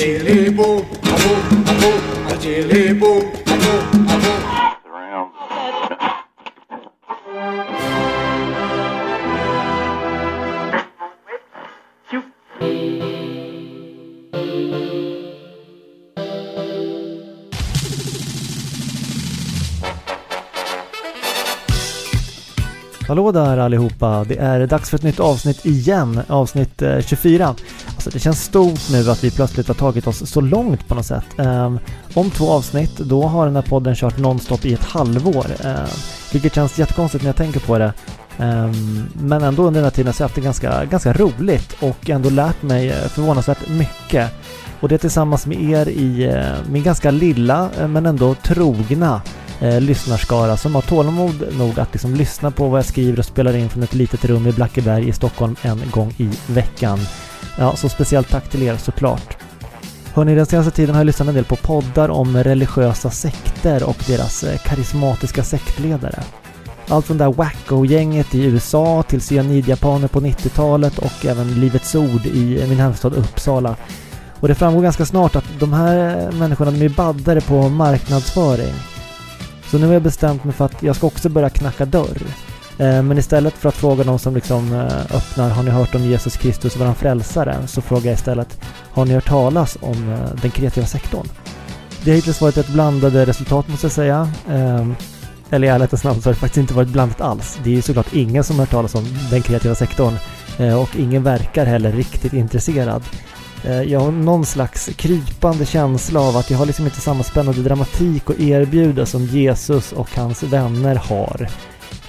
Artilebo, amor, amor, artilebo. Hallå där allihopa! Det är dags för ett nytt avsnitt igen, avsnitt eh, 24. Alltså det känns stort nu att vi plötsligt har tagit oss så långt på något sätt. Um, om två avsnitt, då har den här podden kört nonstop i ett halvår. Um, vilket känns jättekonstigt när jag tänker på det. Um, men ändå under den här tiden så har jag haft det ganska, ganska roligt och ändå lärt mig eh, förvånansvärt mycket. Och det tillsammans med er i uh, min ganska lilla uh, men ändå trogna eh, lyssnarskara som har tålamod nog att liksom lyssna på vad jag skriver och spelar in från ett litet rum i Blackeberg i Stockholm en gång i veckan. Ja, så speciellt tack till er såklart. Hörni, den senaste tiden har jag lyssnat en del på poddar om religiösa sekter och deras eh, karismatiska sektledare. Allt från det där Wacko-gänget i USA till cyanidjapaner på 90-talet och även Livets Ord i min hemstad Uppsala. Och det framgår ganska snart att de här eh, människorna de är baddare på marknadsföring. Så nu har jag bestämt mig för att jag ska också börja knacka dörr. Eh, men istället för att fråga de som liksom eh, öppnar, har ni hört om Jesus Kristus och våran frälsare? Så frågar jag istället, har ni hört talas om eh, den kreativa sektorn? Det har hittills varit ett blandade resultat måste jag säga. Ehm, eller i ärlighetens namn så har det faktiskt inte varit blandat alls. Det är ju såklart ingen som har hört talas om den kreativa sektorn. Och ingen verkar heller riktigt intresserad. Eh, jag har någon slags krypande känsla av att jag har liksom inte samma spännande dramatik att erbjuda som Jesus och hans vänner har.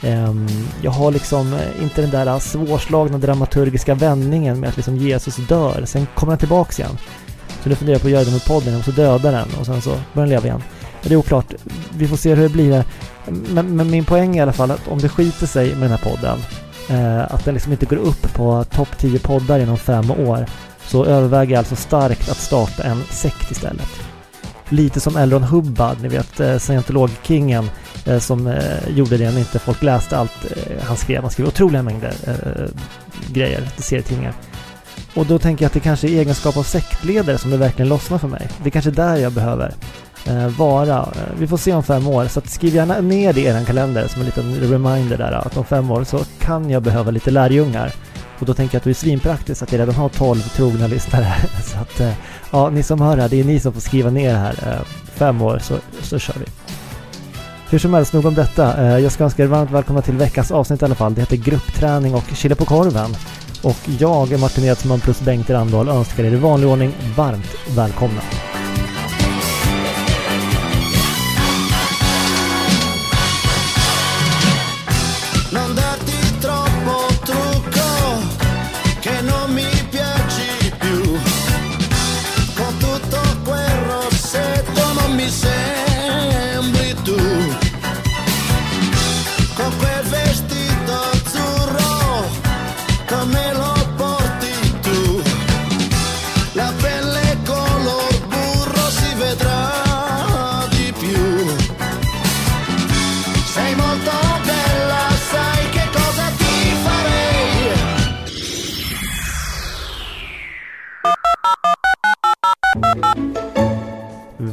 Ehm, jag har liksom eh, inte den där eh, svårslagna dramaturgiska vändningen med att liksom Jesus dör, sen kommer han tillbaks igen. Så nu funderar jag på att göra det med podden, och så döda den och sen så börjar den leva igen. Det är oklart, vi får se hur det blir. Men, men min poäng är i alla fall att om det skiter sig med den här podden, att den liksom inte går upp på topp 10 poddar inom fem år, så överväger jag alltså starkt att starta en sekt istället. Lite som Elron Hubbard, ni vet eh, scientologkingen eh, som eh, gjorde det när inte folk läste allt han skrev. Han skrev otroliga mängder grejer till serietidningar. Och då tänker jag att det kanske är egenskap av sektledare som det verkligen lossnar för mig. Det är kanske där jag behöver vara. Vi får se om fem år, så att skriv gärna ner det i er kalender som en liten reminder där att om fem år så kan jag behöva lite lärjungar. Och då tänker jag att det är svinpraktiskt att jag redan har 12 trogna lyssnare. Så att, eh, ja, ni som hör det här, det är ni som får skriva ner här. Eh, fem år så, så kör vi. Hur som helst, nog om detta. Eh, jag ska önska er varmt välkomna till veckans avsnitt i alla fall. Det heter Gruppträning och Chile på korven. Och jag, Martin Edsman plus Bengt Randahl önskar er i vanlig ordning varmt välkomna.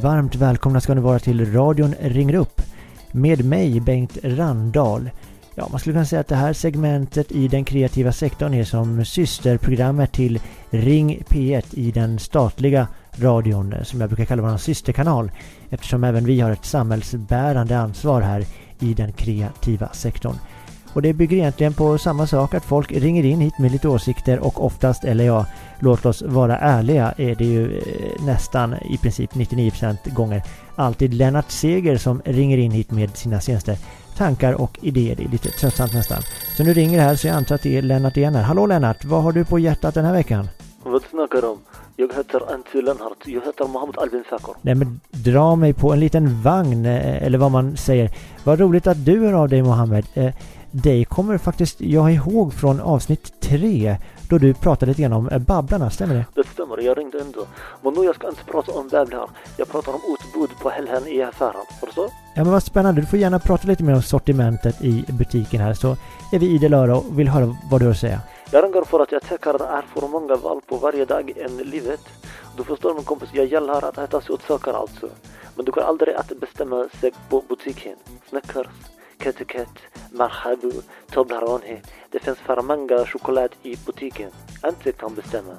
Varmt välkomna ska ni vara till radion Ringer upp med mig Bengt Randahl. Ja, man skulle kunna säga att det här segmentet i den kreativa sektorn är som systerprogrammet till Ring P1 i den statliga radion som jag brukar kalla vår systerkanal eftersom även vi har ett samhällsbärande ansvar här i den kreativa sektorn. Och det bygger egentligen på samma sak att folk ringer in hit med lite åsikter och oftast, eller ja, låt oss vara ärliga, är det ju eh, nästan i princip 99% gånger alltid Lennart Seger som ringer in hit med sina senaste tankar och idéer. Det är lite tröttsamt nästan. Så nu ringer det här så jag antar att det är Lennart igen här. Hallå Lennart, vad har du på hjärtat den här veckan? Vad snackar du om? Jag heter inte Lennart, jag heter Mohammed Albin Sakor. Nej men dra mig på en liten vagn, eh, eller vad man säger. Vad roligt att du hör av dig Mohammed. Eh, dig kommer faktiskt jag ihåg från avsnitt tre då du pratade lite grann om eh, Babblarna, stämmer det? Det stämmer, jag ringde ändå. Men nu jag ska inte prata om Babblar. Jag pratar om utbud på helgen i affären. Förstår Ja men vad spännande, du får gärna prata lite mer om sortimentet i butiken här så är vi idel öra och vill höra vad du har att säga. Jag ringer för att jag tycker det är för många val på varje dag i livet. Du förstår min kompis, jag gillar att äta sötsaker alltså. Men du kan aldrig att bestämma sig på butiken. Snickers, KitKat, Marhaba, Toblerone. Det finns för många choklad i butiken. Inte kan bestämma.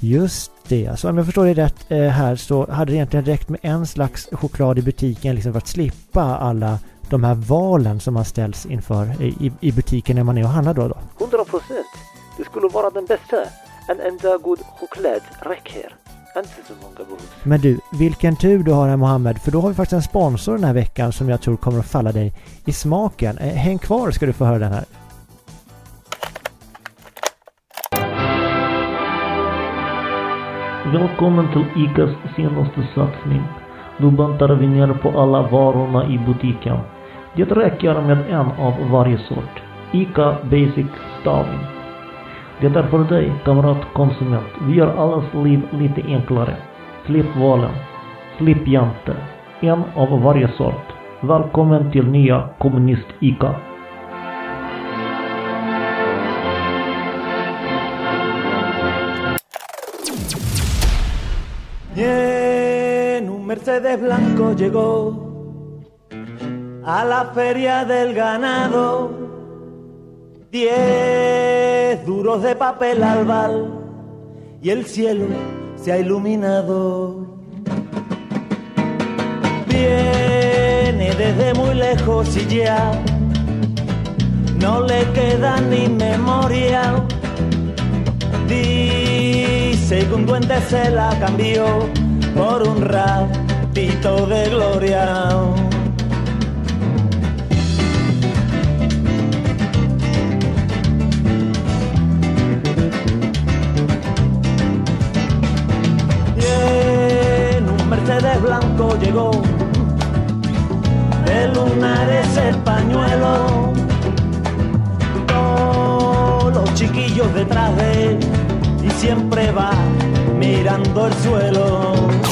Just det, alltså om jag förstår det rätt eh, här så hade det egentligen räckt med en slags choklad i butiken liksom för att slippa alla de här valen som man ställs inför i, i butiken när man är och handlar då. då. 100 procent. Det skulle vara den bästa. En enda god choklad räcker. Inte så många behov. Men du, vilken tur du har här Mohammed, för då har vi faktiskt en sponsor den här veckan som jag tror kommer att falla dig i smaken. Eh, häng kvar ska du få höra den här. Välkommen till ICAs senaste satsning. Nu bantar vi ner på alla varorna i butiken. Det räcker med en av varje sort. ICA Basic Staving. Det är för dig, kamrat konsument. Vi gör allas liv lite enklare. Slipp valen. Slipp jante. En av varje sort. Välkommen till nya Kommunist-ICA. En un Mercedes blanco llegó a la feria del ganado. Diez duros de papel albal y el cielo se ha iluminado. Viene desde muy lejos y ya no le queda ni memoria. Dice que un duende se la cambió por un ratito de gloria. Blanco llegó. De lunares el pañuelo. Todos los chiquillos detrás de él. Y siempre va mirando el suelo.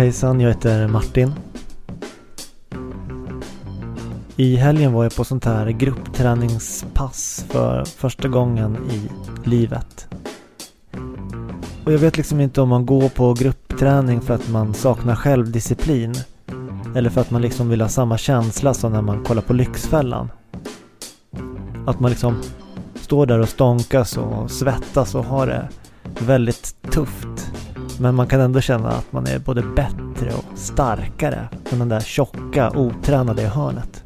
Hejsan, jag heter Martin. I helgen var jag på sånt här gruppträningspass för första gången i livet. Och jag vet liksom inte om man går på gruppträning för att man saknar självdisciplin. Eller för att man liksom vill ha samma känsla som när man kollar på Lyxfällan. Att man liksom står där och stånkas och svettas och har det väldigt tufft. Men man kan ändå känna att man är både bättre och starkare än den där tjocka, otränade i hörnet.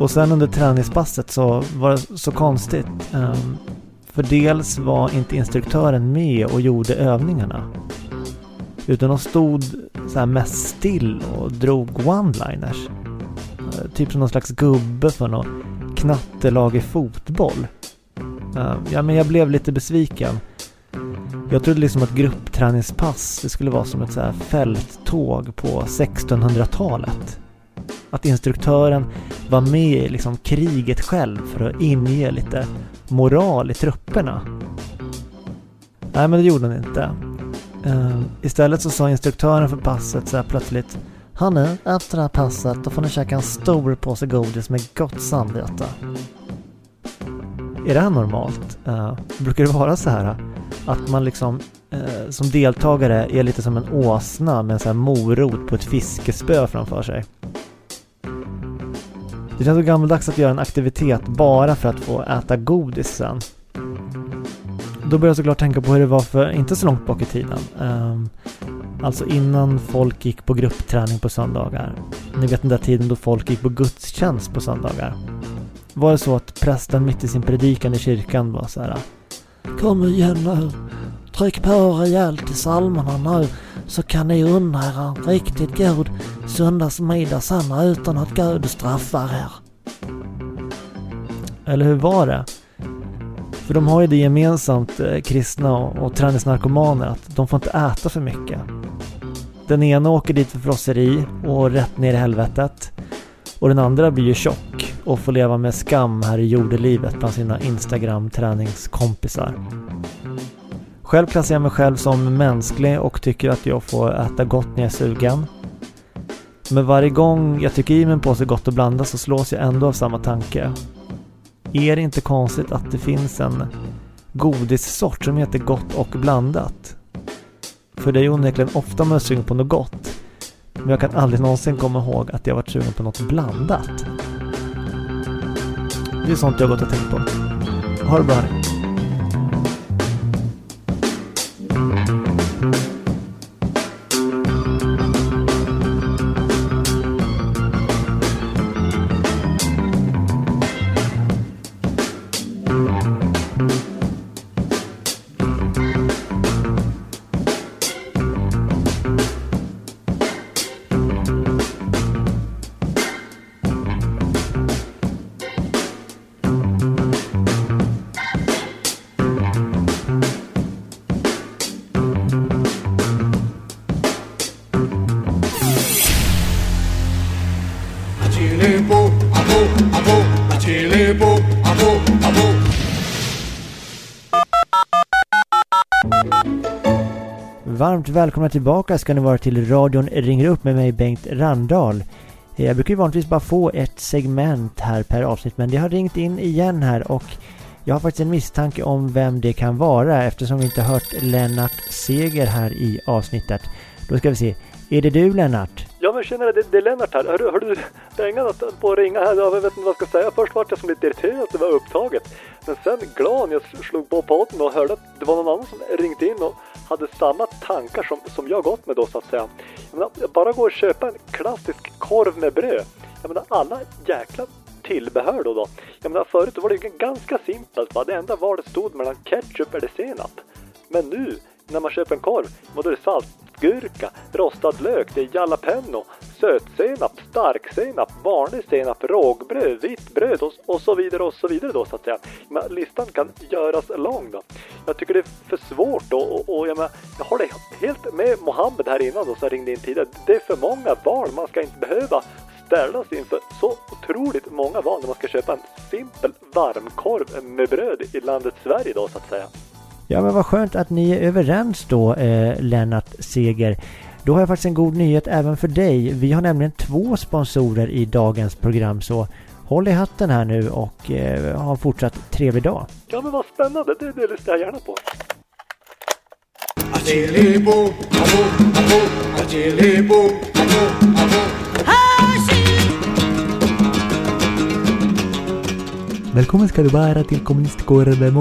Och sen under träningspasset så var det så konstigt. Ehm, för dels var inte instruktören med och gjorde övningarna. Utan de stod så här mest still och drog one-liners. Eh, typ som någon slags gubbe för något knattelag i fotboll. Ehm, ja, men jag blev lite besviken. Jag trodde liksom att gruppträningspass, det skulle vara som ett så här fälttåg på 1600-talet. Att instruktören var med i liksom kriget själv för att inge lite moral i trupperna. Nej, men det gjorde han inte. Uh, istället så sa instruktören för passet så här plötsligt Hörni, efter det här passet då får ni käka en stor påse godis med gott samvete. Är det här normalt? Uh, brukar det vara så här att man liksom eh, som deltagare är lite som en åsna med en sån här morot på ett fiskespö framför sig? Det känns så gammaldags att göra en aktivitet bara för att få äta godis sen. Då börjar jag såklart tänka på hur det var för inte så långt bak i tiden. Um, alltså innan folk gick på gruppträning på söndagar. Ni vet den där tiden då folk gick på gudstjänst på söndagar. Var det så att prästen mitt i sin predikan i kyrkan var så här. Kom igen nu. Tryck på rejält i psalmerna nu så kan ni unna er en riktigt god söndagsmiddag sen utan att Gud straffar er. Eller hur var det? För de har ju det gemensamt, eh, kristna och, och träningsnarkomaner, att de får inte äta för mycket. Den ena åker dit för frosseri och rätt ner i helvetet. Och den andra blir ju tjock och få leva med skam här i jordelivet bland sina Instagram-träningskompisar. Själv klassar jag mig själv som mänsklig och tycker att jag får äta gott när jag är sugen. Men varje gång jag tycker i mig en påse gott och blandat så slås jag ändå av samma tanke. Är det inte konstigt att det finns en godissort som heter gott och blandat? För det är ju onekligen ofta man är sugen på något gott. Men jag kan aldrig någonsin komma ihåg att jag varit sugen på något blandat. Det är sånt jag har gått och tänkt på. Ha det bra hörni. Varmt välkomna tillbaka ska ni vara till radion ringer upp med mig Bengt Randahl. Eh, jag brukar ju vanligtvis bara få ett segment här per avsnitt men det har ringt in igen här och jag har faktiskt en misstanke om vem det kan vara eftersom vi inte hört Lennart Seger här i avsnittet. Då ska vi se. Är det du Lennart? Ja men tjenare, det, det är Lennart här. Hörru, hörru, det är på att ringa här. Jag vet inte vad jag ska säga. Först var jag som lite irriterad att det var upptaget. Men sen glad när jag slog på podden och hörde att det var någon annan som ringt in och hade samma tankar som, som jag gått med då så att säga. Jag menar, bara gå och köpa en klassisk korv med bröd. Jag menar alla jäkla tillbehör då då. Jag menar förut var det ju ganska simpelt va. Det enda valet stod mellan ketchup eller senap. Men nu när man köper en korv, då är det salt gurka, rostad lök, det är jalapeno, sötsenap, starksenap, vanlig senap, rågbröd, vitt bröd och, och så vidare och så vidare då så att säga. Men listan kan göras lång då. Jag tycker det är för svårt då och, och jag, men, jag håller helt med Mohammed här innan då som ringde in tidigare. Det är för många val, man ska inte behöva ställas inför så otroligt många val när man ska köpa en simpel varmkorv med bröd i landet Sverige då så att säga. Ja men vad skönt att ni är överens då eh, Lennart Seger. Då har jag faktiskt en god nyhet även för dig. Vi har nämligen två sponsorer i dagens program så håll i hatten här nu och eh, ha en fortsatt trevlig dag. Ja men vad spännande, det, det lyssnar jag gärna på. Välkommen ska du vara till kommunistkorven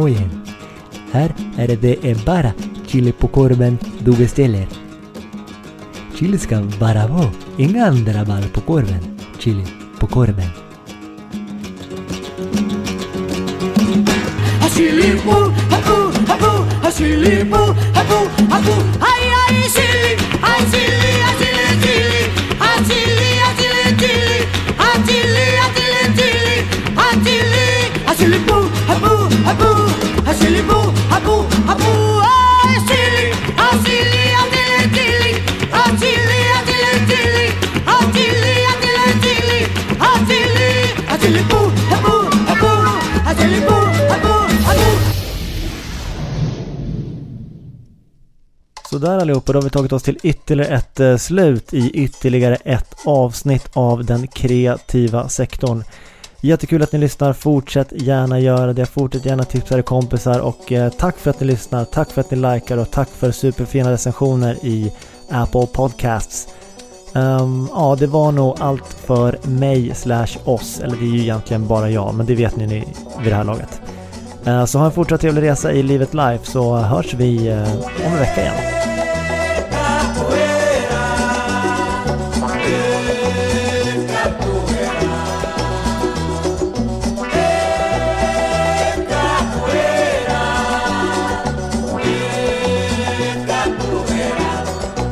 Här är det bara chili på korven du beställer. Chili ska bara vara, inga andra val på korven. Chili på korven. Achilebo, abo, abo, achilebo, abo, abo. Ay, ay, chili, ay, chili, ay, chili, chili, ay, chili, ay, chili, chili, ay, chili, ay, chili, chili, ay, chili, ay, chili, boo, ay, boo, ay, boo, ay, chili, boo, ay, boo, ay, boo, ay, chili, ay, chili, ay, chili, chili, ay, chili, ay, chili, chili, ay, chili, ay, chili, chili, ay, chili, ay, chili, boo, ay, boo, ay, boo, ay, chili, boo, ay, boo, ay, boo. Sådär allihopa, då har vi tagit oss till ytterligare ett eh, slut i ytterligare ett avsnitt av den kreativa sektorn. Jättekul att ni lyssnar, fortsätt gärna göra det, fortsätt gärna tipsa era kompisar och eh, tack för att ni lyssnar, tack för att ni likar och tack för superfina recensioner i Apple Podcasts. Um, ja, det var nog allt för mig slash oss, eller det är ju egentligen bara jag, men det vet ni vid det här laget. Uh, så ha en fortsatt trevlig resa i livet life så hörs vi uh, om en vecka igen.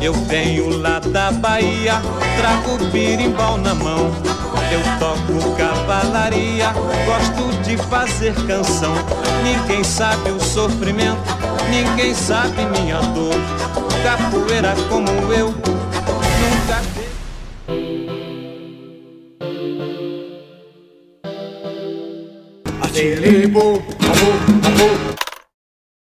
Eu venho lá da Bahia, trago birimbau na mão. Eu toco cavalaria, gosto de fazer canção. Ninguém sabe o sofrimento, ninguém sabe minha dor. Capoeira como eu, nunca teve. chili boom, a boom,